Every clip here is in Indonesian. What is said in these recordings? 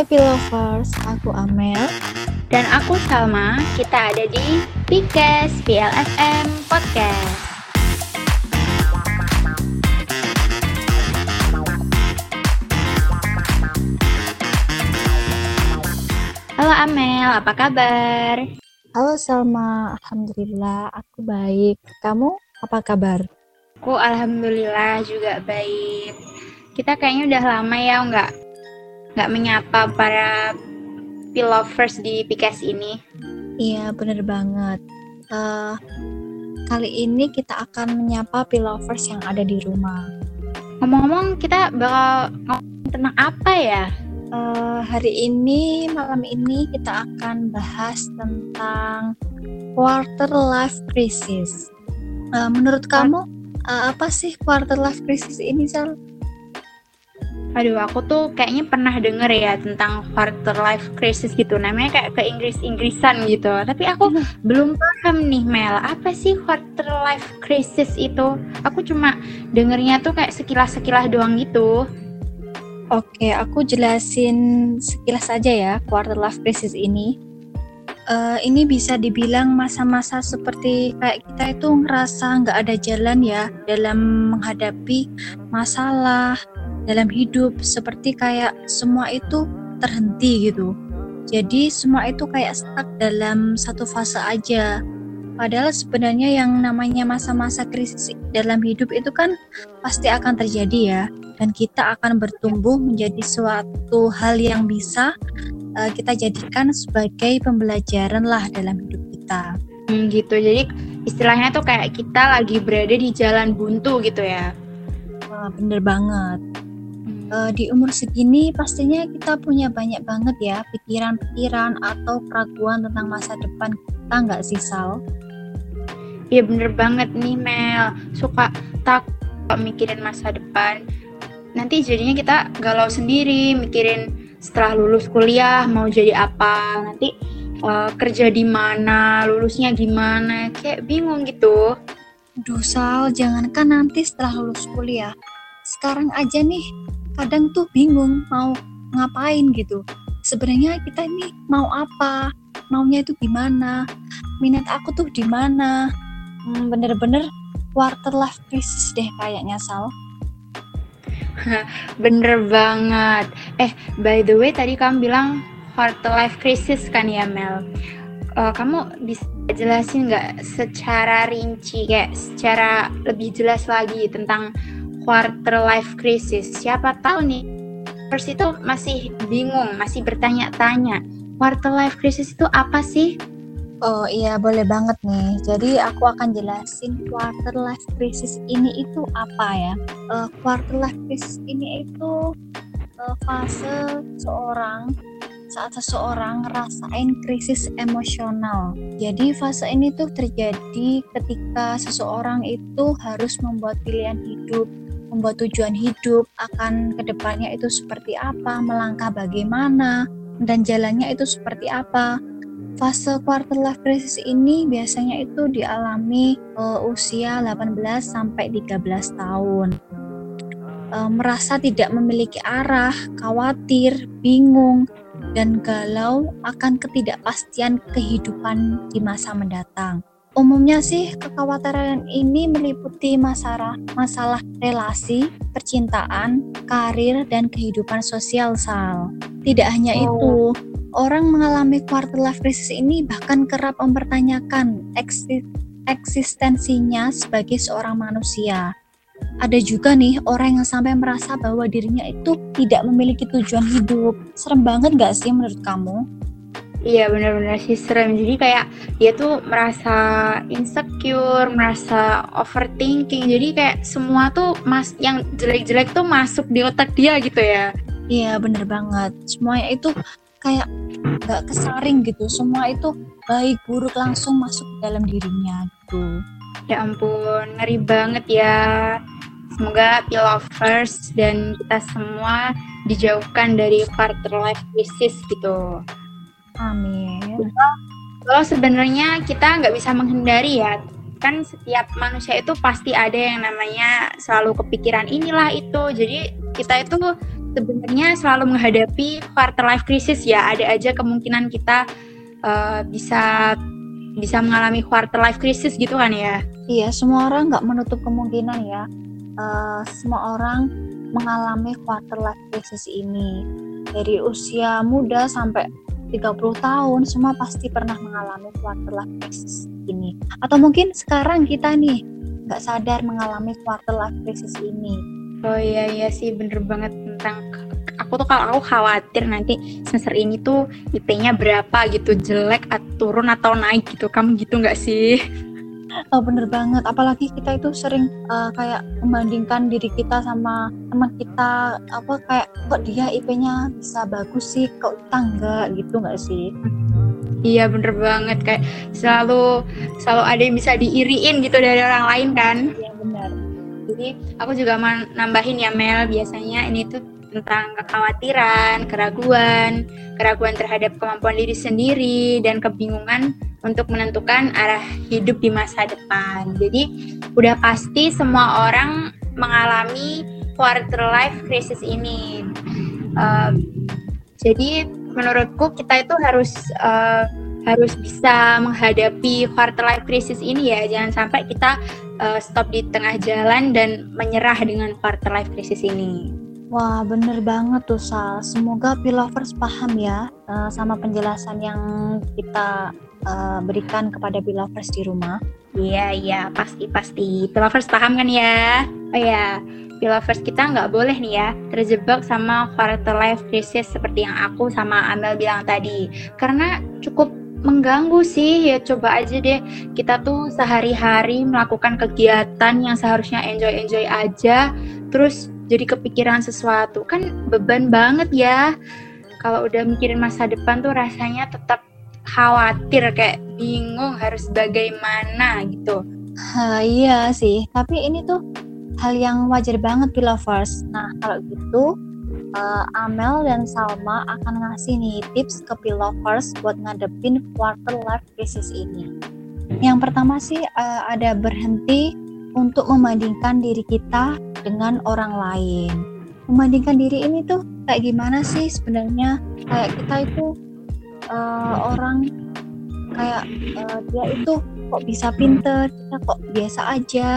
Hai Pilovers, aku Amel Dan aku Salma, kita ada di Pikes PLFM Podcast Halo Amel, apa kabar? Halo Salma, Alhamdulillah aku baik Kamu apa kabar? Aku Alhamdulillah juga baik Kita kayaknya udah lama ya nggak nggak menyapa para pilovers di Pikes ini. Iya, bener banget. Uh, kali ini kita akan menyapa pilovers yang ada di rumah. Ngomong-ngomong, kita bakal ngomong tentang apa ya? Uh, hari ini, malam ini kita akan bahas tentang quarter life crisis. Uh, menurut kamu, uh, apa sih quarter life crisis ini, Sal? Aduh, aku tuh kayaknya pernah denger ya tentang quarter life crisis gitu. Namanya kayak ke Inggris-Inggrisan gitu. Tapi aku hmm. belum paham nih Mel, apa sih quarter life crisis itu? Aku cuma dengernya tuh kayak sekilas-sekilas doang gitu. Oke, aku jelasin sekilas aja ya quarter life crisis ini. Uh, ini bisa dibilang masa-masa seperti kayak kita itu ngerasa nggak ada jalan ya dalam menghadapi masalah, dalam hidup seperti kayak semua itu terhenti gitu. Jadi semua itu kayak stuck dalam satu fase aja. Padahal sebenarnya yang namanya masa-masa krisis dalam hidup itu kan pasti akan terjadi ya. Dan kita akan bertumbuh menjadi suatu hal yang bisa uh, kita jadikan sebagai pembelajaran lah dalam hidup kita. Hmm, gitu. Jadi istilahnya tuh kayak kita lagi berada di jalan buntu gitu ya. Wah, bener banget uh, di umur segini pastinya kita punya banyak banget ya pikiran-pikiran atau keraguan tentang masa depan kita nggak sih Sal? Iya bener banget nih Mel, suka takut mikirin masa depan. Nanti jadinya kita galau sendiri, mikirin setelah lulus kuliah mau jadi apa, nanti uh, kerja di mana, lulusnya gimana, kayak bingung gitu. Duh Sal, jangankan nanti setelah lulus kuliah, sekarang aja nih kadang tuh bingung mau ngapain gitu. Sebenarnya kita ini mau apa? Maunya itu gimana minat aku tuh di mana? Hmm, bener-bener quarter life crisis deh kayaknya Sal. Bener banget. Eh by the way tadi kamu bilang quarter life crisis kan ya Mel? Uh, kamu bisa jelasin nggak secara rinci kayak secara lebih jelas lagi tentang quarter life crisis. Siapa tahu nih, first itu masih bingung, masih bertanya-tanya. Quarter life crisis itu apa sih? Oh iya, boleh banget nih. Jadi aku akan jelasin quarter life crisis ini itu apa ya. Uh, quarter life crisis ini itu uh, fase seorang saat seseorang ngerasain krisis emosional. Jadi fase ini tuh terjadi ketika seseorang itu harus membuat pilihan hidup membuat tujuan hidup akan ke depannya itu seperti apa, melangkah bagaimana, dan jalannya itu seperti apa. Fase quarter life crisis ini biasanya itu dialami uh, usia 18 sampai 13 tahun. Uh, merasa tidak memiliki arah, khawatir, bingung, dan galau akan ketidakpastian kehidupan di masa mendatang. Umumnya sih kekhawatiran ini meliputi masalah masalah relasi, percintaan, karir, dan kehidupan sosial Sal. Tidak hanya oh. itu, orang mengalami quarter life crisis ini bahkan kerap mempertanyakan eksistensinya sebagai seorang manusia. Ada juga nih orang yang sampai merasa bahwa dirinya itu tidak memiliki tujuan hidup. Serem banget gak sih menurut kamu? Iya benar-benar sih serem. Jadi kayak dia tuh merasa insecure, merasa overthinking. Jadi kayak semua tuh mas yang jelek-jelek tuh masuk di otak dia gitu ya. Iya bener banget. Semuanya itu kayak gak kesaring gitu. Semua itu baik buruk langsung masuk dalam dirinya gitu. Ya ampun, ngeri banget ya. Semoga lovers dan kita semua dijauhkan dari quarter life crisis gitu. Amin. Kalau sebenarnya kita nggak bisa menghindari ya, kan setiap manusia itu pasti ada yang namanya selalu kepikiran inilah itu. Jadi kita itu sebenarnya selalu menghadapi quarter life crisis ya. Ada aja kemungkinan kita uh, bisa bisa mengalami quarter life crisis gitu kan ya? Iya, semua orang nggak menutup kemungkinan ya. Uh, semua orang mengalami quarter life crisis ini. Dari usia muda sampai 30 tahun, semua pasti pernah mengalami quarter life crisis ini. Atau mungkin sekarang kita nih nggak sadar mengalami quarter life crisis ini. Oh iya iya sih bener banget tentang aku tuh kalau aku khawatir nanti semester ini tuh IP-nya berapa gitu jelek turun atau naik gitu kamu gitu nggak sih? Oh, bener banget. Apalagi kita itu sering uh, kayak membandingkan diri kita sama teman kita. Apa kayak kok dia IP-nya bisa bagus sih? Kok kita enggak? Gitu nggak sih? Iya bener banget. Kayak selalu selalu ada yang bisa diiriin gitu dari orang lain kan? Iya benar Jadi aku juga mau nambahin ya Mel. Biasanya ini tuh tentang kekhawatiran, keraguan, keraguan terhadap kemampuan diri sendiri, dan kebingungan untuk menentukan arah hidup di masa depan. Jadi, udah pasti semua orang mengalami quarter life crisis ini. Uh, jadi, menurutku kita itu harus uh, harus bisa menghadapi quarter life crisis ini ya. Jangan sampai kita uh, stop di tengah jalan dan menyerah dengan quarter life crisis ini. Wah, bener banget tuh Sal. Semoga Pilovers paham ya uh, sama penjelasan yang kita uh, berikan kepada Pilovers di rumah. Iya, iya, pasti pasti. Pilovers paham kan ya? Oh ya, Pilovers kita nggak boleh nih ya terjebak sama quarter life crisis seperti yang aku sama Amel bilang tadi. Karena cukup mengganggu sih ya coba aja deh kita tuh sehari-hari melakukan kegiatan yang seharusnya enjoy-enjoy aja terus jadi kepikiran sesuatu. Kan beban banget ya. Kalau udah mikirin masa depan tuh rasanya tetap khawatir kayak bingung harus bagaimana gitu. Ha, iya sih. Tapi ini tuh hal yang wajar banget di lovers nah kalau gitu uh, Amel dan Salma akan ngasih nih tips ke Pilovers buat ngadepin quarter life crisis ini. Yang pertama sih uh, ada berhenti untuk membandingkan diri kita dengan orang lain. Membandingkan diri ini tuh kayak gimana sih sebenarnya? Kayak kita itu uh, orang kayak uh, dia itu kok bisa pinter, kita kok biasa aja,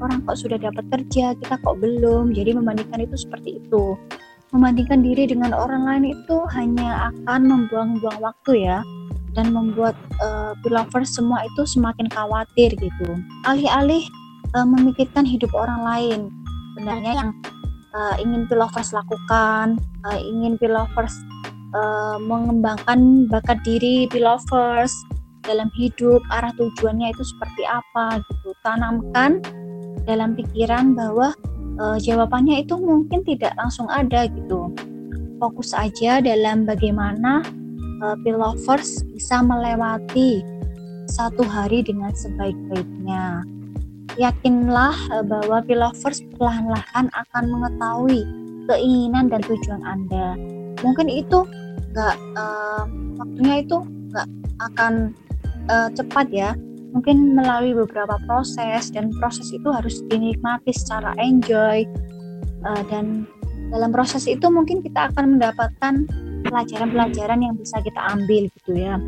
orang kok sudah dapat kerja, kita kok belum. Jadi membandingkan itu seperti itu. Membandingkan diri dengan orang lain itu hanya akan membuang-buang waktu ya dan membuat uh, semua itu semakin khawatir gitu. Alih-alih uh, memikirkan hidup orang lain. Sebenarnya yang uh, ingin pilovers lakukan uh, ingin pilovers uh, mengembangkan bakat diri pilovers dalam hidup arah tujuannya itu seperti apa gitu. Tanamkan dalam pikiran bahwa uh, jawabannya itu mungkin tidak langsung ada gitu. Fokus aja dalam bagaimana uh, pilovers bisa melewati satu hari dengan sebaik-baiknya yakinlah eh, bahwa pilovers perlahan-lahan akan mengetahui keinginan dan tujuan Anda. Mungkin itu nggak uh, waktunya itu nggak akan uh, cepat ya. Mungkin melalui beberapa proses dan proses itu harus dinikmati secara enjoy uh, dan dalam proses itu mungkin kita akan mendapatkan pelajaran-pelajaran yang bisa kita ambil gitu ya.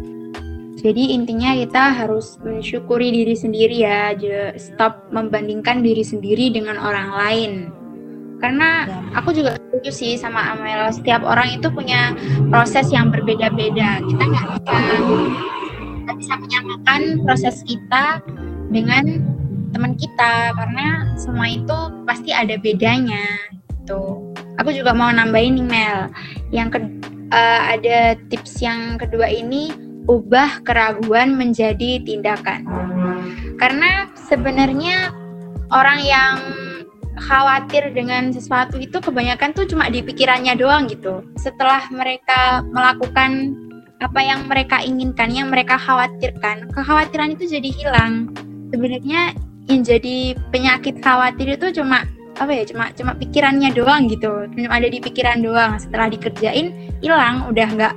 Jadi intinya kita harus mensyukuri diri sendiri ya, stop membandingkan diri sendiri dengan orang lain. Karena aku juga setuju sih sama Amel, setiap orang itu punya proses yang berbeda-beda. Kita nggak bisa nggak bisa menyamakan proses kita dengan teman kita karena semua itu pasti ada bedanya gitu. Aku juga mau nambahin nih Mel, yang ke, uh, ada tips yang kedua ini ubah keraguan menjadi tindakan. Karena sebenarnya orang yang khawatir dengan sesuatu itu kebanyakan tuh cuma di pikirannya doang gitu. Setelah mereka melakukan apa yang mereka inginkan, yang mereka khawatirkan, kekhawatiran itu jadi hilang. Sebenarnya yang jadi penyakit khawatir itu cuma apa ya cuma cuma pikirannya doang gitu cuma ada di pikiran doang setelah dikerjain hilang udah nggak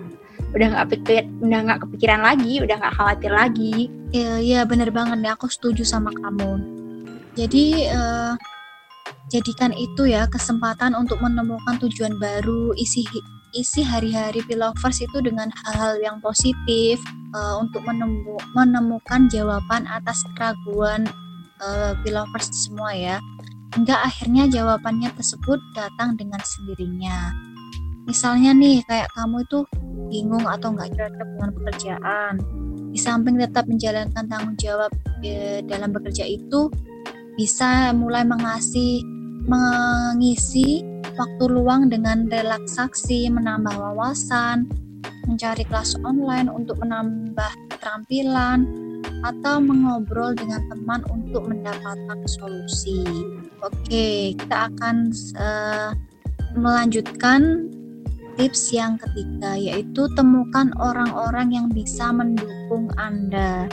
udah nggak pikir udah nggak kepikiran lagi udah nggak khawatir lagi iya iya bener banget nih aku setuju sama kamu jadi uh, jadikan itu ya kesempatan untuk menemukan tujuan baru, isi isi hari-hari Pilovers itu dengan hal-hal yang positif uh, untuk menemu, menemukan jawaban atas keraguan uh, Pilovers semua ya. Hingga akhirnya jawabannya tersebut datang dengan sendirinya. Misalnya nih kayak kamu itu bingung atau nggak cocok dengan pekerjaan. Di samping tetap menjalankan tanggung jawab e, dalam bekerja itu bisa mulai mengasih mengisi waktu luang dengan relaksasi, menambah wawasan, mencari kelas online untuk menambah keterampilan, atau mengobrol dengan teman untuk mendapatkan solusi. Oke, kita akan uh, melanjutkan tips yang ketiga, yaitu temukan orang-orang yang bisa mendukung Anda.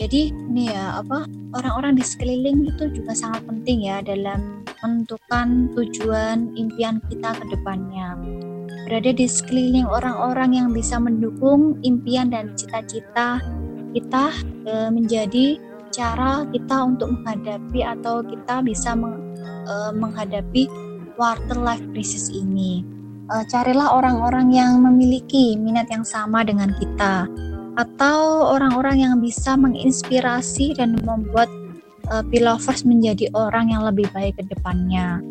Jadi ini ya apa orang-orang di sekeliling itu juga sangat penting ya dalam menentukan tujuan impian kita ke depannya. Berada di sekeliling orang-orang yang bisa mendukung impian dan cita-cita kita e, menjadi cara kita untuk menghadapi atau kita bisa meng, e, menghadapi quarter life crisis ini. E, carilah orang-orang yang memiliki minat yang sama dengan kita atau orang-orang yang bisa menginspirasi dan membuat uh, Pilovers menjadi orang yang lebih baik ke depannya.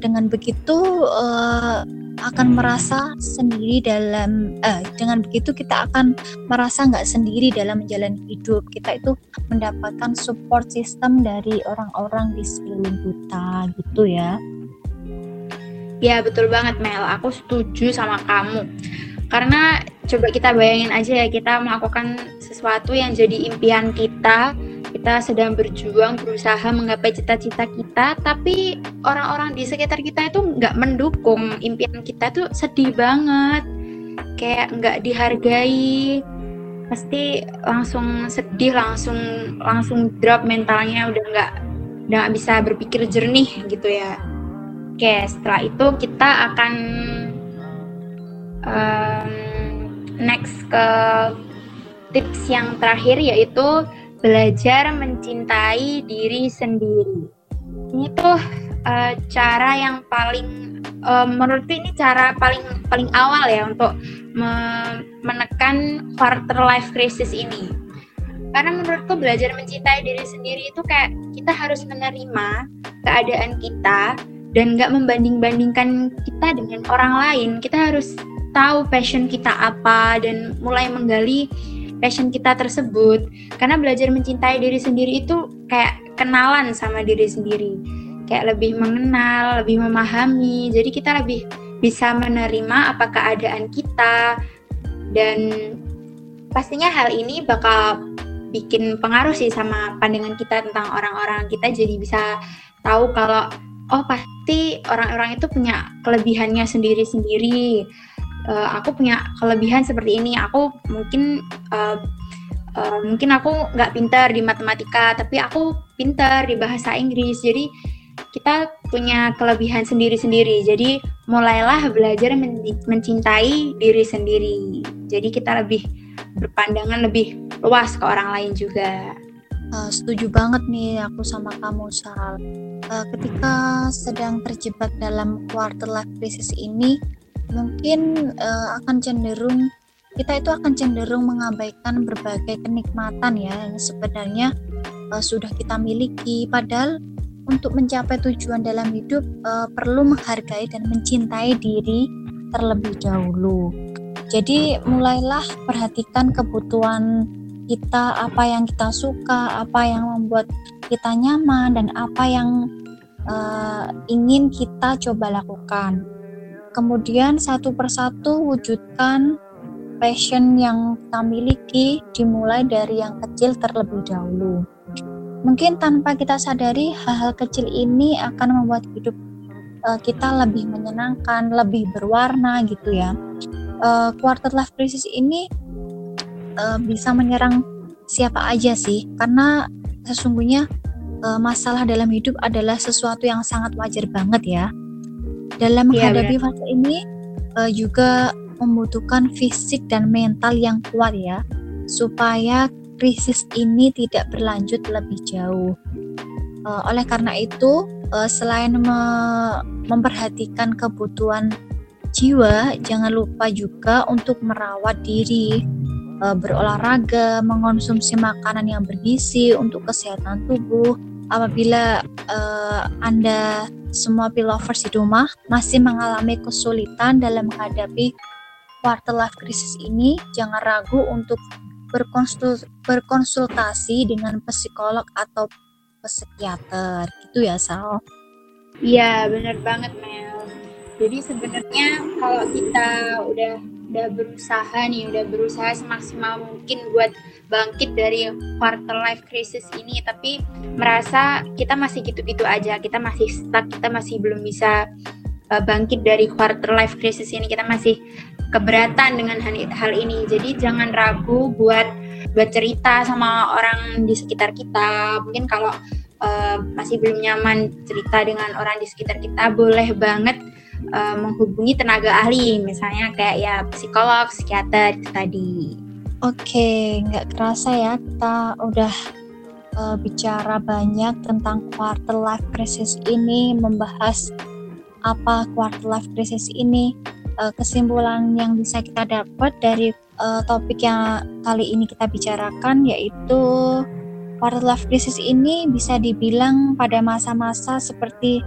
Dengan begitu uh, akan merasa sendiri dalam uh, dengan begitu kita akan merasa nggak sendiri dalam menjalani hidup kita itu mendapatkan support system dari orang-orang di sekeliling kita gitu ya ya betul banget Mel. Aku setuju sama kamu. Karena coba kita bayangin aja ya kita melakukan sesuatu yang jadi impian kita, kita sedang berjuang berusaha menggapai cita-cita kita, tapi orang-orang di sekitar kita itu nggak mendukung. Impian kita tuh sedih banget, kayak nggak dihargai, pasti langsung sedih, langsung langsung drop mentalnya, udah nggak nggak bisa berpikir jernih gitu ya. Oke, setelah itu kita akan um, next ke tips yang terakhir yaitu belajar mencintai diri sendiri. Ini tuh uh, cara yang paling uh, menurutku ini cara paling paling awal ya untuk me menekan quarter life crisis ini. Karena menurutku belajar mencintai diri sendiri itu kayak kita harus menerima keadaan kita dan nggak membanding-bandingkan kita dengan orang lain. Kita harus tahu passion kita apa dan mulai menggali passion kita tersebut. Karena belajar mencintai diri sendiri itu kayak kenalan sama diri sendiri. Kayak lebih mengenal lebih memahami. Jadi kita lebih bisa menerima apa keadaan kita. Dan pastinya hal ini bakal bikin pengaruh sih sama pandangan kita tentang orang-orang. Kita jadi bisa tahu kalau oh pasti orang-orang itu punya kelebihannya sendiri-sendiri. Uh, aku punya kelebihan seperti ini. Aku mungkin uh, uh, mungkin aku nggak pintar di matematika tapi aku pintar di bahasa Inggris. Jadi kita punya kelebihan sendiri-sendiri. Jadi mulailah belajar men mencintai diri sendiri. Jadi kita lebih berpandangan lebih luas ke orang lain juga uh, setuju banget nih aku sama kamu Sal uh, ketika sedang terjebak dalam quarter life crisis ini mungkin uh, akan cenderung kita itu akan cenderung mengabaikan berbagai kenikmatan ya yang sebenarnya uh, sudah kita miliki padahal untuk mencapai tujuan dalam hidup uh, perlu menghargai dan mencintai diri terlebih dahulu. Jadi mulailah perhatikan kebutuhan kita, apa yang kita suka, apa yang membuat kita nyaman dan apa yang uh, ingin kita coba lakukan. Kemudian satu persatu wujudkan passion yang kita miliki dimulai dari yang kecil terlebih dahulu. Mungkin tanpa kita sadari hal-hal kecil ini akan membuat hidup uh, kita lebih menyenangkan, lebih berwarna gitu ya. Uh, quarter life crisis ini uh, bisa menyerang siapa aja sih, karena sesungguhnya uh, masalah dalam hidup adalah sesuatu yang sangat wajar banget ya. Dalam iya, menghadapi ya, fase ini uh, juga membutuhkan fisik dan mental yang kuat ya, supaya krisis ini tidak berlanjut lebih jauh. Uh, oleh karena itu, uh, selain me memperhatikan kebutuhan jiwa, jangan lupa juga untuk merawat diri, uh, berolahraga, mengonsumsi makanan yang bergizi untuk kesehatan tubuh. Apabila uh, Anda semua pilovers di rumah masih mengalami kesulitan dalam menghadapi quarter life crisis ini, jangan ragu untuk berkonsul berkonsultasi dengan psikolog atau psikiater gitu ya Sal. Iya benar banget Mel. Jadi sebenarnya kalau kita udah udah berusaha nih, udah berusaha semaksimal mungkin buat bangkit dari quarter life crisis ini, tapi merasa kita masih gitu-gitu aja, kita masih stuck, kita masih belum bisa uh, bangkit dari quarter life crisis ini, kita masih keberatan dengan hal ini. Jadi jangan ragu buat buat cerita sama orang di sekitar kita. Mungkin kalau uh, masih belum nyaman cerita dengan orang di sekitar kita, boleh banget uh, menghubungi tenaga ahli, misalnya kayak ya psikolog, psikiater tadi. Oke, nggak kerasa ya kita udah uh, bicara banyak tentang quarter life crisis ini, membahas apa quarter life crisis ini. Uh, kesimpulan yang bisa kita dapat dari uh, topik yang kali ini kita bicarakan yaitu quarter life crisis ini bisa dibilang pada masa-masa seperti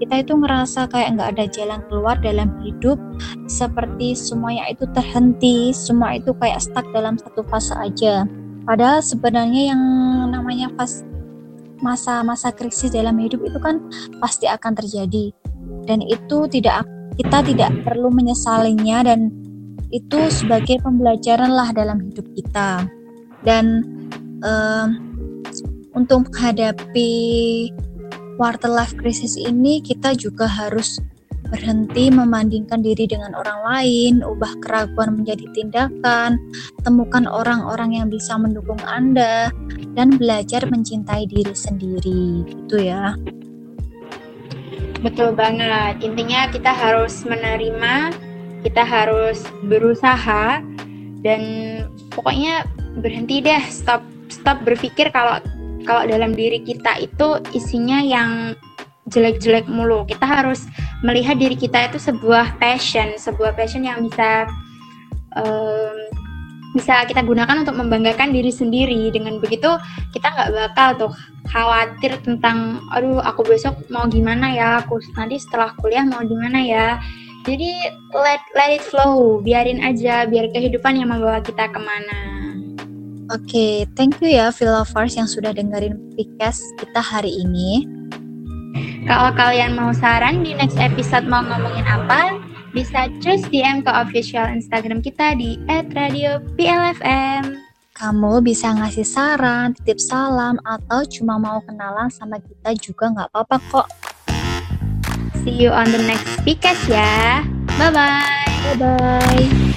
kita itu ngerasa kayak nggak ada jalan keluar dalam hidup seperti semuanya itu terhenti semua itu kayak stuck dalam satu fase aja. Padahal sebenarnya yang namanya pas masa-masa krisis dalam hidup itu kan pasti akan terjadi. Dan itu tidak kita tidak perlu menyesalinya dan itu sebagai pembelajaran lah dalam hidup kita. Dan um, untuk menghadapi quarter life crisis ini kita juga harus berhenti membandingkan diri dengan orang lain, ubah keraguan menjadi tindakan, temukan orang-orang yang bisa mendukung Anda, dan belajar mencintai diri sendiri. Gitu ya. Betul banget. Intinya kita harus menerima, kita harus berusaha, dan pokoknya berhenti deh, stop stop berpikir kalau kalau dalam diri kita itu isinya yang jelek-jelek mulu. Kita harus melihat diri kita itu sebuah passion, sebuah passion yang bisa um, bisa kita gunakan untuk membanggakan diri sendiri. Dengan begitu kita nggak bakal tuh khawatir tentang, aduh aku besok mau gimana ya, aku nanti setelah kuliah mau gimana ya. Jadi let let it flow, biarin aja, biar kehidupan yang membawa kita ke mana. Oke, okay, thank you ya Philovers yang sudah dengerin podcast kita hari ini. Kalau kalian mau saran di next episode mau ngomongin apa, bisa just DM ke official Instagram kita di @radio_plfm. Kamu bisa ngasih saran, titip salam, atau cuma mau kenalan sama kita juga nggak apa-apa kok. See you on the next podcast ya. Bye-bye. Bye-bye.